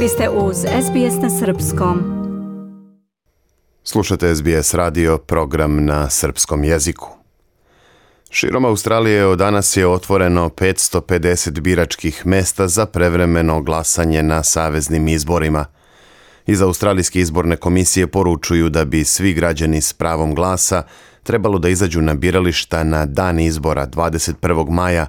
Vi ste uz SBS na Srpskom. Slušate SBS radio, program na srpskom jeziku. Širom Australije od danas je otvoreno 550 biračkih mesta za prevremeno glasanje na saveznim izborima. Iz Australijske izborne komisije poručuju da bi svi građani s pravom glasa trebalo da izađu na birališta na dan izbora 21. maja,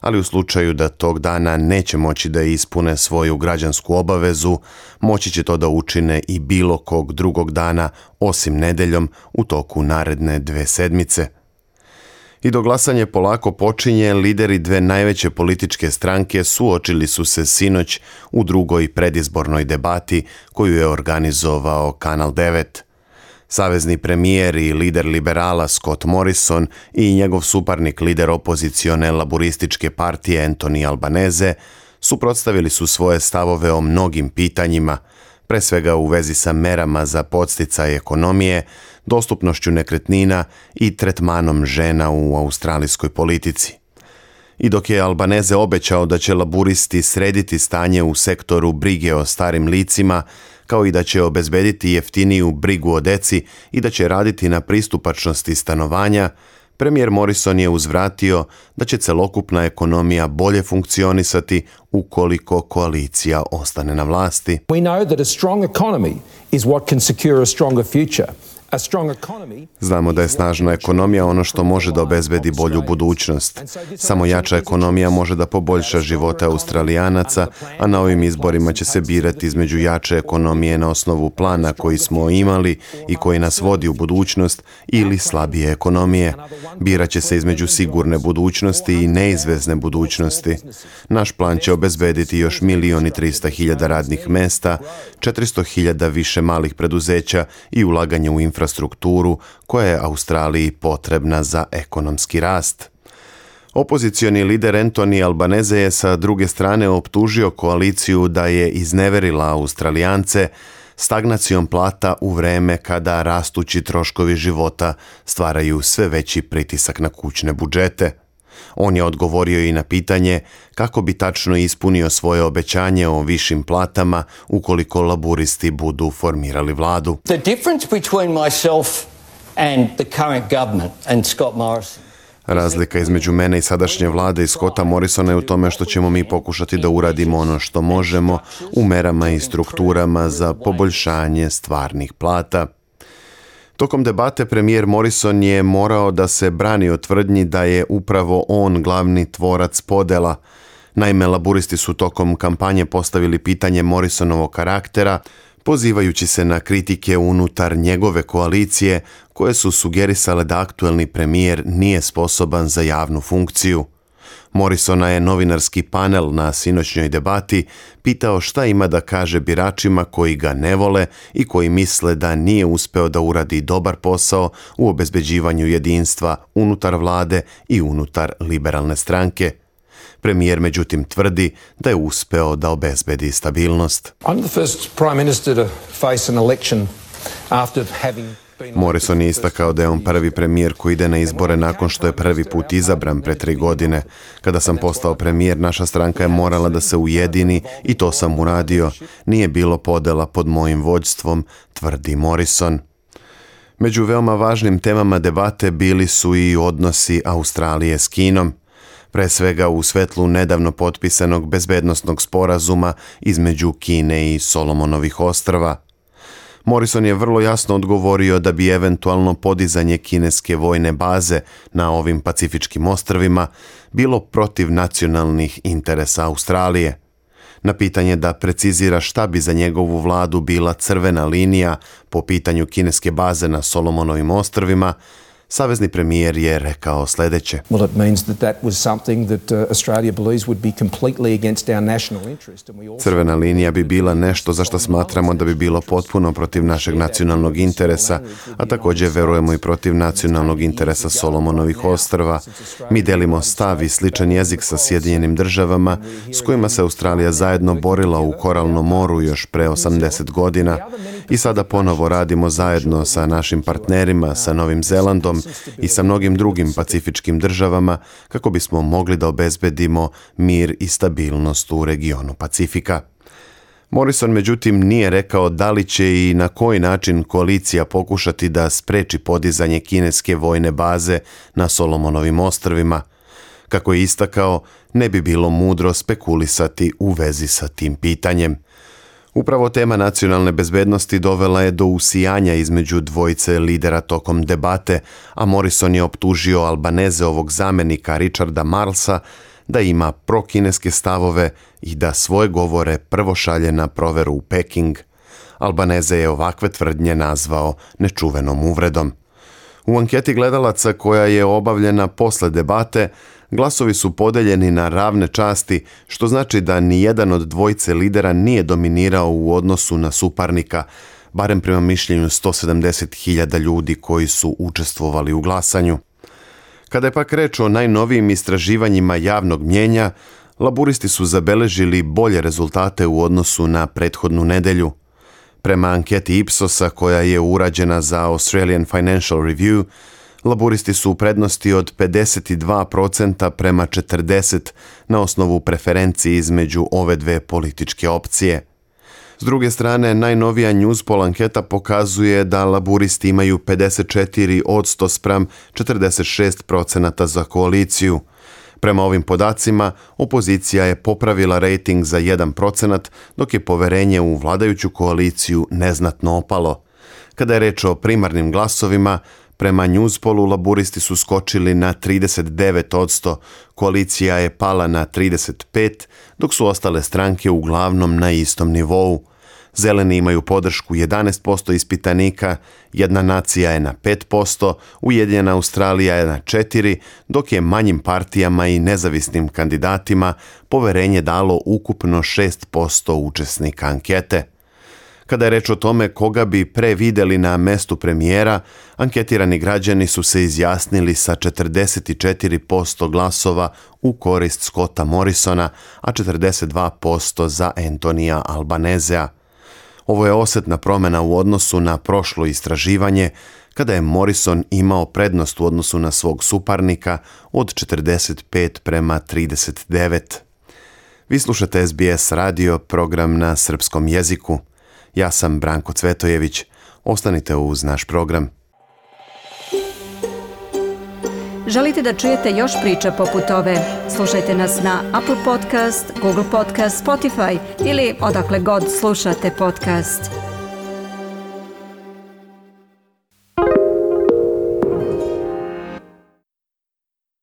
ali u slučaju da tog dana neće moći da ispune svoju građansku obavezu, moći će to da učine i bilo kog drugog dana, osim nedeljom, u toku naredne dve sedmice. I do glasanje polako počinje, lideri dve najveće političke stranke suočili su se sinoć u drugoj predizbornoj debati koju je organizovao Kanal 9. Savezni premijer i lider liberala Scott Morrison i njegov suparnik lider opozicione laborističke partije Anthony Albanese suprotstavili su svoje stavove o mnogim pitanjima, pre svega u vezi sa merama za podsticaj ekonomije, dostupnošću nekretnina i tretmanom žena u australijskoj politici. I dok je Albaneze obećao da će laburisti srediti stanje u sektoru brige o starim licima, kao i da će obezbediti jeftiniju brigu o deci i da će raditi na pristupačnosti stanovanja, premijer Morrison je uzvratio da će celokupna ekonomija bolje funkcionisati ukoliko koalicija ostane na vlasti. We know that a strong economy is what can secure a stronger future. Znamo da je snažna ekonomija ono što može da obezbedi bolju budućnost. Samo jača ekonomija može da poboljša živote Australijanaca, a na ovim izborima će se birati između jače ekonomije na osnovu plana koji smo imali i koji nas vodi u budućnost ili slabije ekonomije. Birat će se između sigurne budućnosti i neizvezne budućnosti. Naš plan će obezbediti još milion i trista hiljada radnih mesta, 400 hiljada više malih preduzeća i ulaganje u infrastrukturu infrastrukturu koja je Australiji potrebna za ekonomski rast. Opozicioni lider Anthony Albanese je sa druge strane optužio koaliciju da je izneverila Australijance stagnacijom plata u vreme kada rastući troškovi života stvaraju sve veći pritisak na kućne budžete. On je odgovorio i na pitanje kako bi tačno ispunio svoje obećanje o višim platama ukoliko laburisti budu formirali vladu. The difference between myself and the current government and Scott Morrison Razlika između mene i sadašnje vlade i Scotta Morrisona je u tome što ćemo mi pokušati da uradimo ono što možemo u merama i strukturama za poboljšanje stvarnih plata. Tokom debate premijer Morrison je morao da se brani od tvrdnji da je upravo on glavni tvorac podela. Naime, laburisti su tokom kampanje postavili pitanje Morrisonovog karaktera, pozivajući se na kritike unutar njegove koalicije koje su sugerisale da aktuelni premijer nije sposoban za javnu funkciju. Morrisona je novinarski panel na sinoćnjoj debati pitao šta ima da kaže biračima koji ga ne vole i koji misle da nije uspeo da uradi dobar posao u obezbeđivanju jedinstva unutar vlade i unutar liberalne stranke. Premijer međutim tvrdi da je uspeo da obezbedi stabilnost. I'm the first prime minister to face an election after having Morrison je istakao da je on prvi premijer koji ide na izbore nakon što je prvi put izabran pre tri godine. Kada sam postao premijer, naša stranka je morala da se ujedini i to sam uradio. Nije bilo podela pod mojim vođstvom, tvrdi Morrison. Među veoma važnim temama debate bili su i odnosi Australije s Kinom pre svega u svetlu nedavno potpisanog bezbednostnog sporazuma između Kine i Solomonovih ostrava. Morrison je vrlo jasno odgovorio da bi eventualno podizanje kineske vojne baze na ovim pacifičkim ostrvima bilo protiv nacionalnih interesa Australije. Na pitanje da precizira šta bi za njegovu vladu bila crvena linija po pitanju kineske baze na Solomonovim ostrvima, Savezni premijer je rekao sledeće. Uh. Crvena linija bi bila nešto za što smatramo da bi bilo potpuno protiv našeg nacionalnog interesa, a također verujemo i protiv nacionalnog interesa Solomonovih ostrva. Mi delimo stav i sličan jezik sa Sjedinjenim državama s kojima se Australija zajedno borila u Koralnom moru još pre 80 godina i sada ponovo radimo zajedno sa našim partnerima, sa Novim Zelandom, i sa mnogim drugim pacifičkim državama kako bismo mogli da obezbedimo mir i stabilnost u regionu Pacifika. Morrison međutim nije rekao da li će i na koji način koalicija pokušati da spreči podizanje kineske vojne baze na Solomonovim ostrvima. Kako je istakao, ne bi bilo mudro spekulisati u vezi sa tim pitanjem. Upravo tema nacionalne bezbednosti dovela je do usijanja između dvojice lidera tokom debate, a Morrison je optužio Albaneze ovog zamenika Richarda Marlsa da ima prokineske stavove i da svoje govore prvo šalje na proveru u Peking. Albaneze je ovakve tvrdnje nazvao nečuvenom uvredom. U anketi gledalaca koja je obavljena posle debate, glasovi su podeljeni na ravne časti, što znači da ni jedan od dvojice lidera nije dominirao u odnosu na suparnika, barem prema mišljenju 170.000 ljudi koji su učestvovali u glasanju. Kada je pak reč o najnovijim istraživanjima javnog mjenja, laburisti su zabeležili bolje rezultate u odnosu na prethodnu nedelju. Prema anketi Ipsosa koja je urađena za Australian Financial Review, laburisti su u prednosti od 52% prema 40% na osnovu preferenciji između ove dve političke opcije. S druge strane, najnovija Newspol anketa pokazuje da laburisti imaju 54 od 100 spram 46% za koaliciju. Prema ovim podacima, opozicija je popravila rating za 1%, dok je poverenje u vladajuću koaliciju neznatno opalo. Kada je reč o primarnim glasovima, prema Newspolu laburisti su skočili na 39%, koalicija je pala na 35%, dok su ostale stranke uglavnom na istom nivou. Zeleni imaju podršku 11% ispitanika, jedna nacija je na 5%, Ujedinjena Australija je na 4%, dok je manjim partijama i nezavisnim kandidatima poverenje dalo ukupno 6% učesnika ankete. Kada je reč o tome koga bi pre videli na mestu premijera, anketirani građani su se izjasnili sa 44% glasova u korist Scotta Morrisona, a 42% za Antonija Albanezea. Ovo je osetna promjena u odnosu na prošlo istraživanje, kada je Morrison imao prednost u odnosu na svog suparnika od 45 prema 39. Vi slušate SBS radio, program na srpskom jeziku. Ja sam Branko Cvetojević. Ostanite uz naš program. Želite da čujete još priča poput ove? Slušajte nas na Apple Podcast, Google Podcast, Spotify ili odakle god slušate podcast.